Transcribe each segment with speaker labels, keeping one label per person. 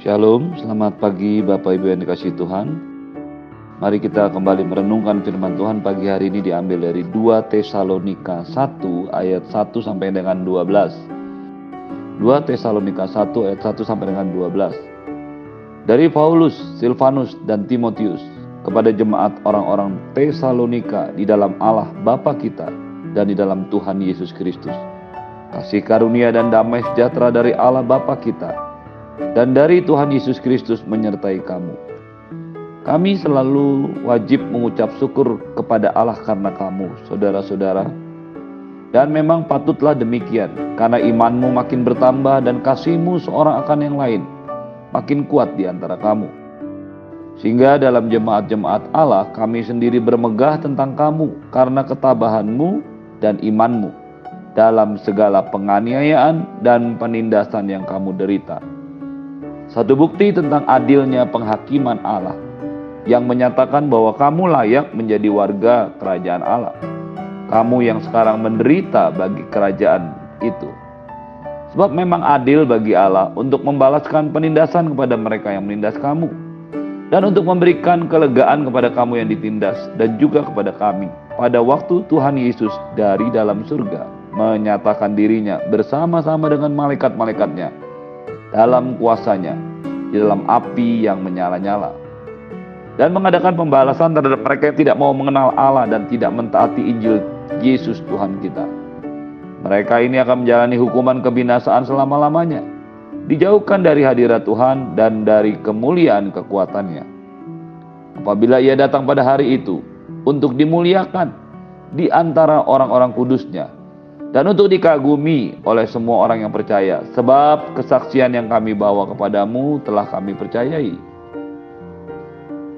Speaker 1: Shalom, selamat pagi Bapak Ibu yang dikasih Tuhan. Mari kita kembali merenungkan firman Tuhan pagi hari ini diambil dari 2 Tesalonika 1 ayat 1 sampai dengan 12. 2 Tesalonika 1 ayat 1 sampai dengan 12. Dari Paulus, Silvanus, dan Timotius kepada jemaat orang-orang Tesalonika di dalam Allah Bapa kita dan di dalam Tuhan Yesus Kristus. Kasih karunia dan damai sejahtera dari Allah Bapa kita dan dari Tuhan Yesus Kristus menyertai kamu. Kami selalu wajib mengucap syukur kepada Allah karena kamu, saudara-saudara. Dan memang patutlah demikian, karena imanmu makin bertambah dan kasihmu seorang akan yang lain makin kuat di antara kamu. Sehingga dalam jemaat-jemaat Allah kami sendiri bermegah tentang kamu karena ketabahanmu dan imanmu dalam segala penganiayaan dan penindasan yang kamu derita satu bukti tentang adilnya penghakiman Allah yang menyatakan bahwa kamu layak menjadi warga kerajaan Allah. Kamu yang sekarang menderita bagi kerajaan itu. Sebab memang adil bagi Allah untuk membalaskan penindasan kepada mereka yang menindas kamu. Dan untuk memberikan kelegaan kepada kamu yang ditindas dan juga kepada kami. Pada waktu Tuhan Yesus dari dalam surga menyatakan dirinya bersama-sama dengan malaikat-malaikatnya dalam kuasanya di dalam api yang menyala-nyala dan mengadakan pembalasan terhadap mereka yang tidak mau mengenal Allah dan tidak mentaati Injil Yesus Tuhan kita. Mereka ini akan menjalani hukuman kebinasaan selama-lamanya, dijauhkan dari hadirat Tuhan dan dari kemuliaan kekuatannya. Apabila ia datang pada hari itu untuk dimuliakan di antara orang-orang kudusnya, dan untuk dikagumi oleh semua orang yang percaya, sebab kesaksian yang kami bawa kepadamu telah kami percayai.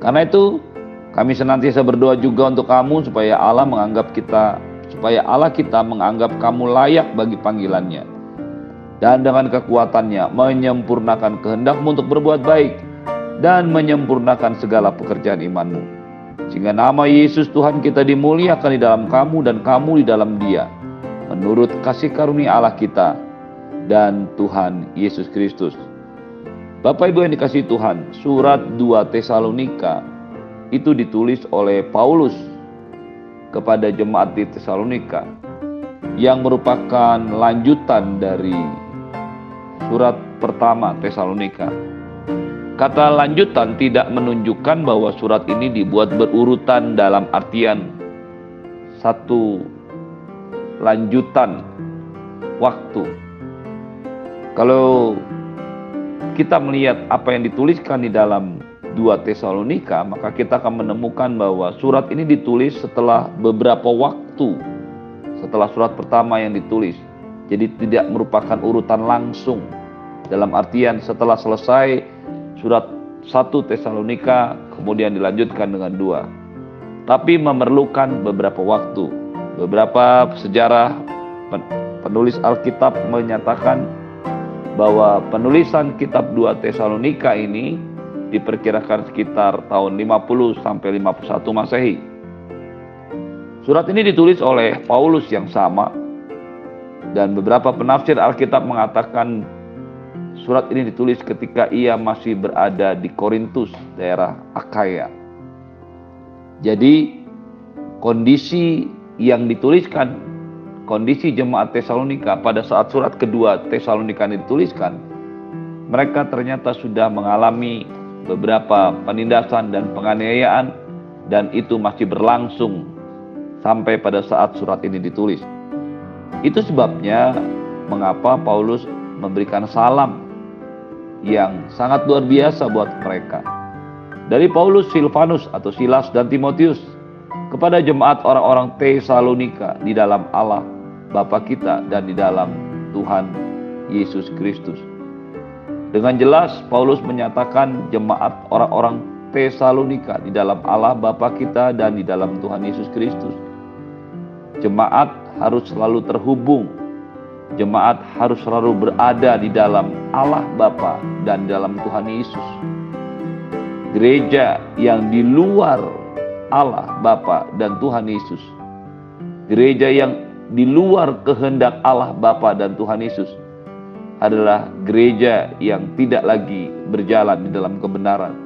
Speaker 1: Karena itu, kami senantiasa berdoa juga untuk kamu supaya Allah menganggap kita, supaya Allah kita menganggap kamu layak bagi panggilannya. Dan dengan kekuatannya menyempurnakan kehendakmu untuk berbuat baik dan menyempurnakan segala pekerjaan imanmu. Sehingga nama Yesus Tuhan kita dimuliakan di dalam kamu dan kamu di dalam dia menurut kasih karunia Allah kita dan Tuhan Yesus Kristus. Bapak Ibu yang dikasih Tuhan, surat 2 Tesalonika itu ditulis oleh Paulus kepada jemaat di Tesalonika yang merupakan lanjutan dari surat pertama Tesalonika. Kata lanjutan tidak menunjukkan bahwa surat ini dibuat berurutan dalam artian satu lanjutan waktu. Kalau kita melihat apa yang dituliskan di dalam 2 Tesalonika, maka kita akan menemukan bahwa surat ini ditulis setelah beberapa waktu setelah surat pertama yang ditulis. Jadi tidak merupakan urutan langsung. Dalam artian setelah selesai surat 1 Tesalonika kemudian dilanjutkan dengan dua. Tapi memerlukan beberapa waktu Beberapa sejarah penulis Alkitab menyatakan bahwa penulisan kitab 2 Tesalonika ini diperkirakan sekitar tahun 50 sampai 51 Masehi. Surat ini ditulis oleh Paulus yang sama dan beberapa penafsir Alkitab mengatakan surat ini ditulis ketika ia masih berada di Korintus, daerah Akaya. Jadi kondisi yang dituliskan kondisi jemaat Tesalonika pada saat surat kedua Tesalonika dituliskan, mereka ternyata sudah mengalami beberapa penindasan dan penganiayaan dan itu masih berlangsung sampai pada saat surat ini ditulis. Itu sebabnya mengapa Paulus memberikan salam yang sangat luar biasa buat mereka. Dari Paulus, Silvanus atau Silas dan Timotius kepada jemaat orang-orang Tesalonika di dalam Allah Bapa kita dan di dalam Tuhan Yesus Kristus. Dengan jelas Paulus menyatakan jemaat orang-orang Tesalonika di dalam Allah Bapa kita dan di dalam Tuhan Yesus Kristus. Jemaat harus selalu terhubung. Jemaat harus selalu berada di dalam Allah Bapa dan dalam Tuhan Yesus. Gereja yang di luar Allah Bapa dan Tuhan Yesus. Gereja yang di luar kehendak Allah Bapa dan Tuhan Yesus adalah gereja yang tidak lagi berjalan di dalam kebenaran.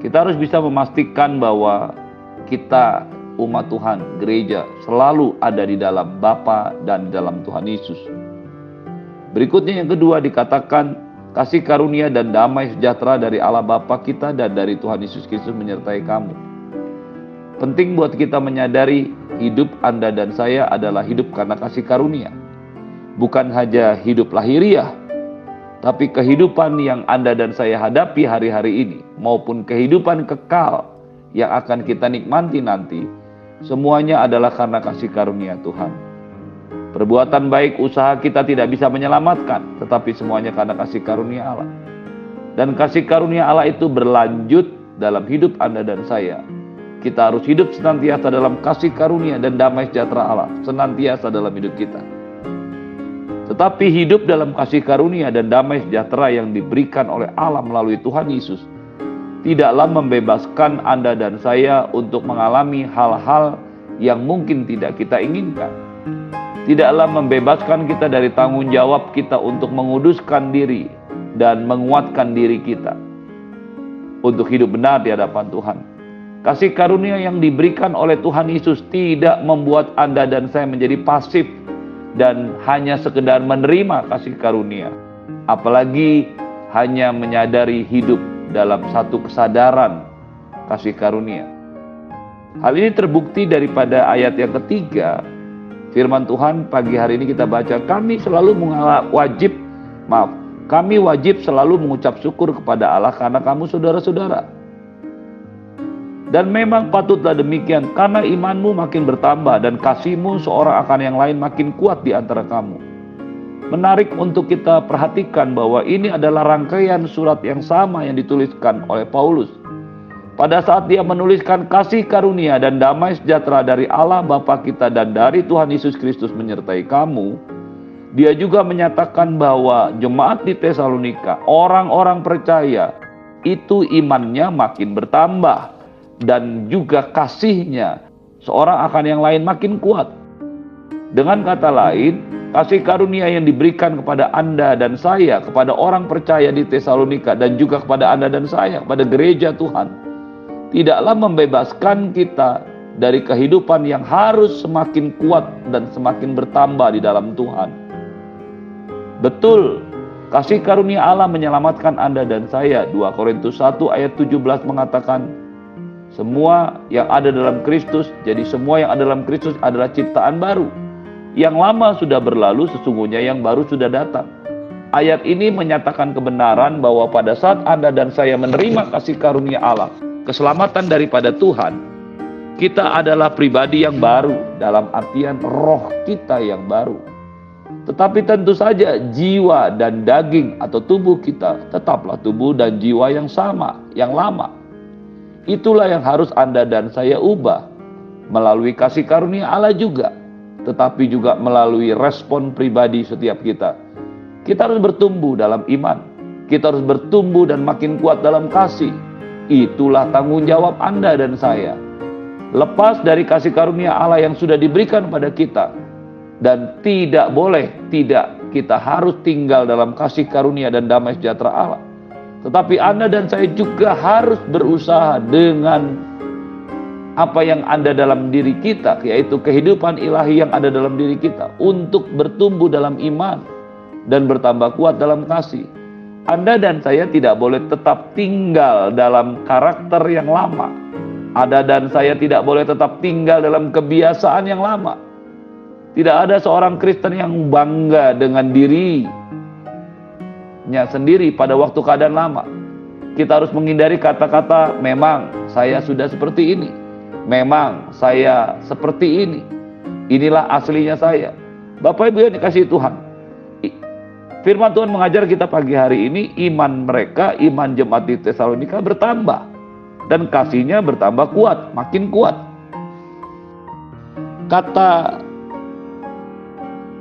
Speaker 1: Kita harus bisa memastikan bahwa kita umat Tuhan, gereja selalu ada di dalam Bapa dan di dalam Tuhan Yesus. Berikutnya yang kedua dikatakan kasih karunia dan damai sejahtera dari Allah Bapa kita dan dari Tuhan Yesus Kristus menyertai kamu. Penting buat kita menyadari hidup Anda dan saya adalah hidup karena kasih karunia. Bukan hanya hidup lahiriah, tapi kehidupan yang Anda dan saya hadapi hari-hari ini maupun kehidupan kekal yang akan kita nikmati nanti, semuanya adalah karena kasih karunia Tuhan. Perbuatan baik usaha kita tidak bisa menyelamatkan, tetapi semuanya karena kasih karunia Allah. Dan kasih karunia Allah itu berlanjut dalam hidup Anda dan saya. Kita harus hidup senantiasa dalam kasih karunia dan damai sejahtera Allah, senantiasa dalam hidup kita. Tetapi hidup dalam kasih karunia dan damai sejahtera yang diberikan oleh Allah melalui Tuhan Yesus tidaklah membebaskan Anda dan saya untuk mengalami hal-hal yang mungkin tidak kita inginkan. Tidaklah membebaskan kita dari tanggung jawab kita untuk menguduskan diri dan menguatkan diri kita untuk hidup benar di hadapan Tuhan. Kasih karunia yang diberikan oleh Tuhan Yesus tidak membuat Anda dan saya menjadi pasif dan hanya sekedar menerima kasih karunia, apalagi hanya menyadari hidup dalam satu kesadaran kasih karunia. Hal ini terbukti daripada ayat yang ketiga. Firman Tuhan pagi hari ini kita baca, kami selalu wajib, maaf, kami wajib selalu mengucap syukur kepada Allah karena kamu saudara-saudara dan memang patutlah demikian karena imanmu makin bertambah dan kasihmu seorang akan yang lain makin kuat di antara kamu. Menarik untuk kita perhatikan bahwa ini adalah rangkaian surat yang sama yang dituliskan oleh Paulus. Pada saat dia menuliskan kasih karunia dan damai sejahtera dari Allah Bapa kita dan dari Tuhan Yesus Kristus menyertai kamu, dia juga menyatakan bahwa jemaat di Tesalonika, orang-orang percaya, itu imannya makin bertambah dan juga kasihnya seorang akan yang lain makin kuat. Dengan kata lain, kasih karunia yang diberikan kepada Anda dan saya, kepada orang percaya di Tesalonika dan juga kepada Anda dan saya, kepada gereja Tuhan, tidaklah membebaskan kita dari kehidupan yang harus semakin kuat dan semakin bertambah di dalam Tuhan. Betul, kasih karunia Allah menyelamatkan Anda dan saya. 2 Korintus 1 ayat 17 mengatakan, semua yang ada dalam Kristus, jadi semua yang ada dalam Kristus adalah ciptaan baru. Yang lama sudah berlalu, sesungguhnya yang baru sudah datang. Ayat ini menyatakan kebenaran bahwa pada saat Anda dan saya menerima kasih karunia Allah, keselamatan daripada Tuhan, kita adalah pribadi yang baru dalam artian roh kita yang baru. Tetapi tentu saja jiwa dan daging atau tubuh kita tetaplah tubuh dan jiwa yang sama, yang lama. Itulah yang harus Anda dan saya ubah melalui kasih karunia Allah juga, tetapi juga melalui respon pribadi setiap kita. Kita harus bertumbuh dalam iman, kita harus bertumbuh dan makin kuat dalam kasih. Itulah tanggung jawab Anda dan saya. Lepas dari kasih karunia Allah yang sudah diberikan pada kita, dan tidak boleh tidak kita harus tinggal dalam kasih karunia dan damai sejahtera Allah. Tetapi Anda dan saya juga harus berusaha dengan apa yang ada dalam diri kita, yaitu kehidupan ilahi yang ada dalam diri kita, untuk bertumbuh dalam iman dan bertambah kuat dalam kasih. Anda dan saya tidak boleh tetap tinggal dalam karakter yang lama. Anda dan saya tidak boleh tetap tinggal dalam kebiasaan yang lama. Tidak ada seorang Kristen yang bangga dengan diri sendiri pada waktu keadaan lama. Kita harus menghindari kata-kata memang saya sudah seperti ini. Memang saya seperti ini. Inilah aslinya saya. Bapak Ibu yang dikasih Tuhan. Firman Tuhan mengajar kita pagi hari ini iman mereka, iman jemaat di Tesalonika bertambah dan kasihnya bertambah kuat, makin kuat. Kata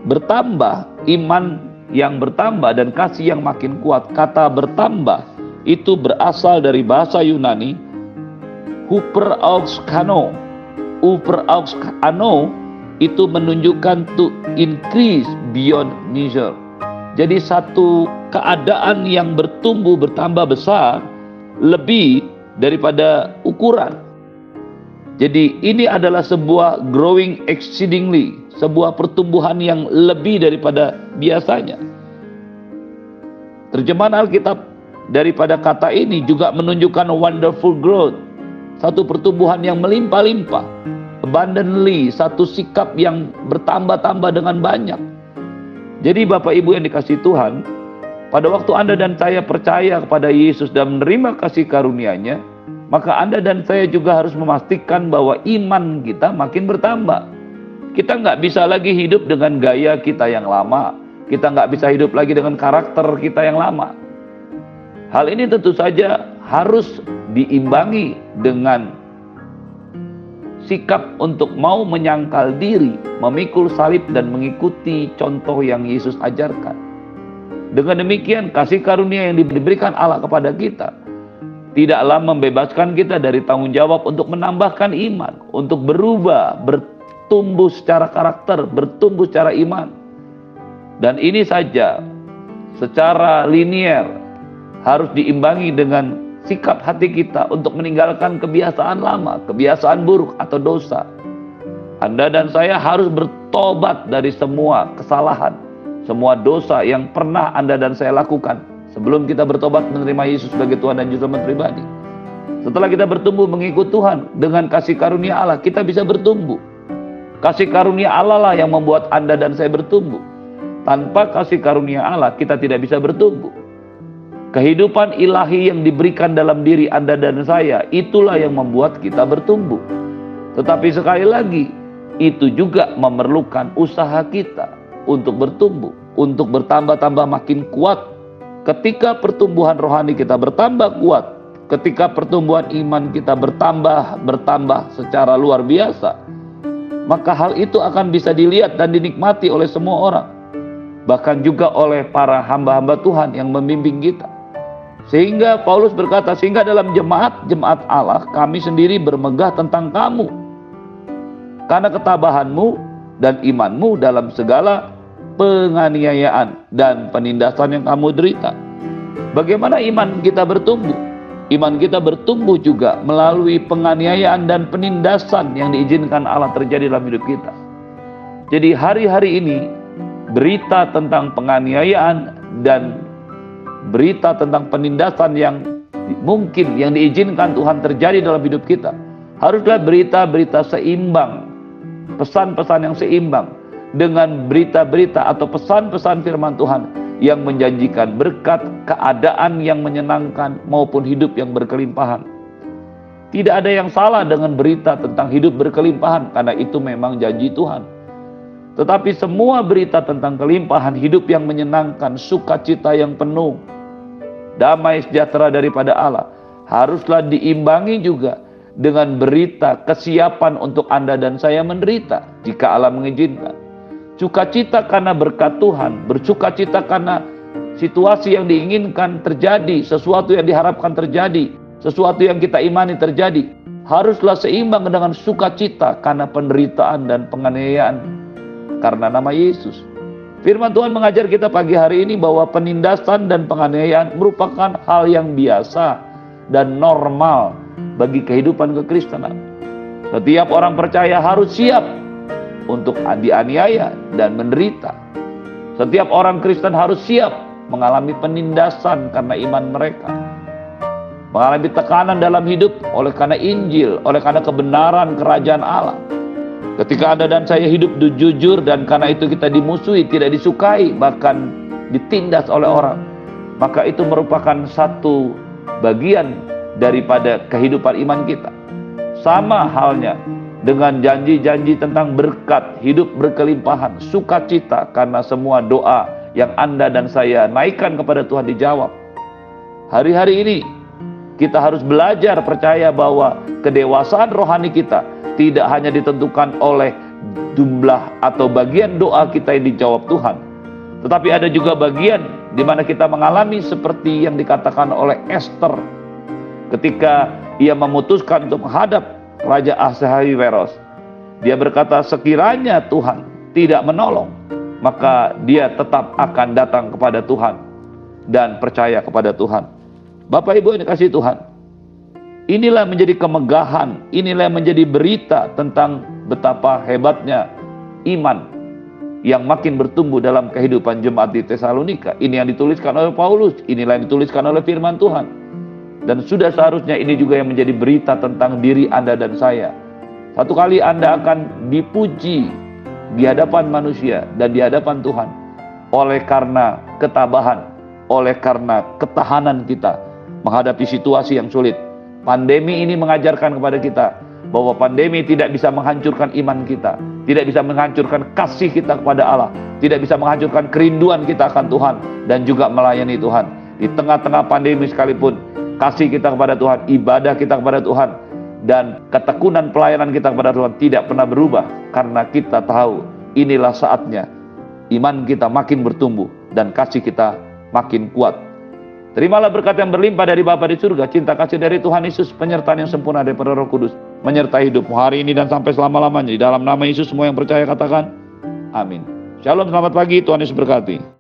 Speaker 1: bertambah iman yang bertambah dan kasih yang makin kuat. Kata bertambah itu berasal dari bahasa Yunani huper auskano. Huper auskano itu menunjukkan to increase beyond measure. Jadi satu keadaan yang bertumbuh bertambah besar lebih daripada ukuran. Jadi ini adalah sebuah growing exceedingly, sebuah pertumbuhan yang lebih daripada biasanya. Terjemahan Alkitab daripada kata ini juga menunjukkan wonderful growth, satu pertumbuhan yang melimpah-limpah, abundantly, satu sikap yang bertambah-tambah dengan banyak. Jadi Bapak Ibu yang dikasih Tuhan, pada waktu Anda dan saya percaya kepada Yesus dan menerima kasih karunia-Nya, maka Anda dan saya juga harus memastikan bahwa iman kita makin bertambah. Kita nggak bisa lagi hidup dengan gaya kita yang lama. Kita nggak bisa hidup lagi dengan karakter kita yang lama. Hal ini tentu saja harus diimbangi dengan sikap untuk mau menyangkal diri, memikul salib dan mengikuti contoh yang Yesus ajarkan. Dengan demikian kasih karunia yang diberikan Allah kepada kita tidaklah membebaskan kita dari tanggung jawab untuk menambahkan iman, untuk berubah, bertumbuh secara karakter, bertumbuh secara iman. Dan ini saja secara linier harus diimbangi dengan sikap hati kita untuk meninggalkan kebiasaan lama, kebiasaan buruk atau dosa. Anda dan saya harus bertobat dari semua kesalahan, semua dosa yang pernah Anda dan saya lakukan Sebelum kita bertobat menerima Yesus sebagai Tuhan dan Juru Selamat pribadi. Setelah kita bertumbuh mengikut Tuhan dengan kasih karunia Allah, kita bisa bertumbuh. Kasih karunia Allah lah yang membuat Anda dan saya bertumbuh. Tanpa kasih karunia Allah, kita tidak bisa bertumbuh. Kehidupan ilahi yang diberikan dalam diri Anda dan saya, itulah yang membuat kita bertumbuh. Tetapi sekali lagi, itu juga memerlukan usaha kita untuk bertumbuh, untuk bertambah-tambah makin kuat Ketika pertumbuhan rohani kita bertambah kuat, ketika pertumbuhan iman kita bertambah bertambah secara luar biasa, maka hal itu akan bisa dilihat dan dinikmati oleh semua orang. Bahkan juga oleh para hamba-hamba Tuhan yang membimbing kita. Sehingga Paulus berkata, sehingga dalam jemaat-jemaat Allah kami sendiri bermegah tentang kamu. Karena ketabahanmu dan imanmu dalam segala penganiayaan dan penindasan yang kamu derita. Bagaimana iman kita bertumbuh? Iman kita bertumbuh juga melalui penganiayaan dan penindasan yang diizinkan Allah terjadi dalam hidup kita. Jadi hari-hari ini berita tentang penganiayaan dan berita tentang penindasan yang mungkin yang diizinkan Tuhan terjadi dalam hidup kita haruslah berita-berita seimbang, pesan-pesan yang seimbang dengan berita-berita atau pesan-pesan firman Tuhan yang menjanjikan berkat, keadaan yang menyenangkan maupun hidup yang berkelimpahan. Tidak ada yang salah dengan berita tentang hidup berkelimpahan karena itu memang janji Tuhan. Tetapi semua berita tentang kelimpahan hidup yang menyenangkan, sukacita yang penuh, damai sejahtera daripada Allah haruslah diimbangi juga dengan berita kesiapan untuk Anda dan saya menderita jika Allah mengizinkan. Sukacita karena berkat Tuhan, bersukacita karena situasi yang diinginkan terjadi, sesuatu yang diharapkan terjadi, sesuatu yang kita imani terjadi, haruslah seimbang dengan sukacita karena penderitaan dan penganiayaan karena nama Yesus. Firman Tuhan mengajar kita pagi hari ini bahwa penindasan dan penganiayaan merupakan hal yang biasa dan normal bagi kehidupan kekristenan. Setiap orang percaya harus siap untuk dianiaya dan menderita. Setiap orang Kristen harus siap mengalami penindasan karena iman mereka. Mengalami tekanan dalam hidup oleh karena Injil, oleh karena kebenaran kerajaan Allah. Ketika Anda dan saya hidup jujur dan karena itu kita dimusuhi, tidak disukai, bahkan ditindas oleh orang. Maka itu merupakan satu bagian daripada kehidupan iman kita. Sama halnya dengan janji-janji tentang berkat, hidup berkelimpahan, sukacita karena semua doa yang Anda dan saya naikkan kepada Tuhan dijawab. Hari-hari ini kita harus belajar percaya bahwa kedewasaan rohani kita tidak hanya ditentukan oleh jumlah atau bagian doa kita yang dijawab Tuhan. Tetapi ada juga bagian di mana kita mengalami seperti yang dikatakan oleh Esther ketika ia memutuskan untuk menghadap Raja Ahasveros. Dia berkata, sekiranya Tuhan tidak menolong, maka dia tetap akan datang kepada Tuhan dan percaya kepada Tuhan. Bapak Ibu yang dikasih Tuhan, inilah menjadi kemegahan, inilah menjadi berita tentang betapa hebatnya iman yang makin bertumbuh dalam kehidupan jemaat di Tesalonika. Ini yang dituliskan oleh Paulus, inilah yang dituliskan oleh firman Tuhan. Dan sudah seharusnya ini juga yang menjadi berita tentang diri Anda dan saya. Satu kali Anda akan dipuji di hadapan manusia dan di hadapan Tuhan oleh karena ketabahan, oleh karena ketahanan kita menghadapi situasi yang sulit. Pandemi ini mengajarkan kepada kita bahwa pandemi tidak bisa menghancurkan iman kita, tidak bisa menghancurkan kasih kita kepada Allah, tidak bisa menghancurkan kerinduan kita akan Tuhan dan juga melayani Tuhan. Di tengah-tengah pandemi sekalipun, kasih kita kepada Tuhan, ibadah kita kepada Tuhan, dan ketekunan pelayanan kita kepada Tuhan tidak pernah berubah karena kita tahu inilah saatnya iman kita makin bertumbuh dan kasih kita makin kuat. Terimalah berkat yang berlimpah dari Bapa di surga, cinta kasih dari Tuhan Yesus, penyertaan yang sempurna dari Roh Kudus, menyertai hidupmu hari ini dan sampai selama-lamanya. Di dalam nama Yesus semua yang percaya katakan, amin. Shalom, selamat pagi, Tuhan Yesus berkati.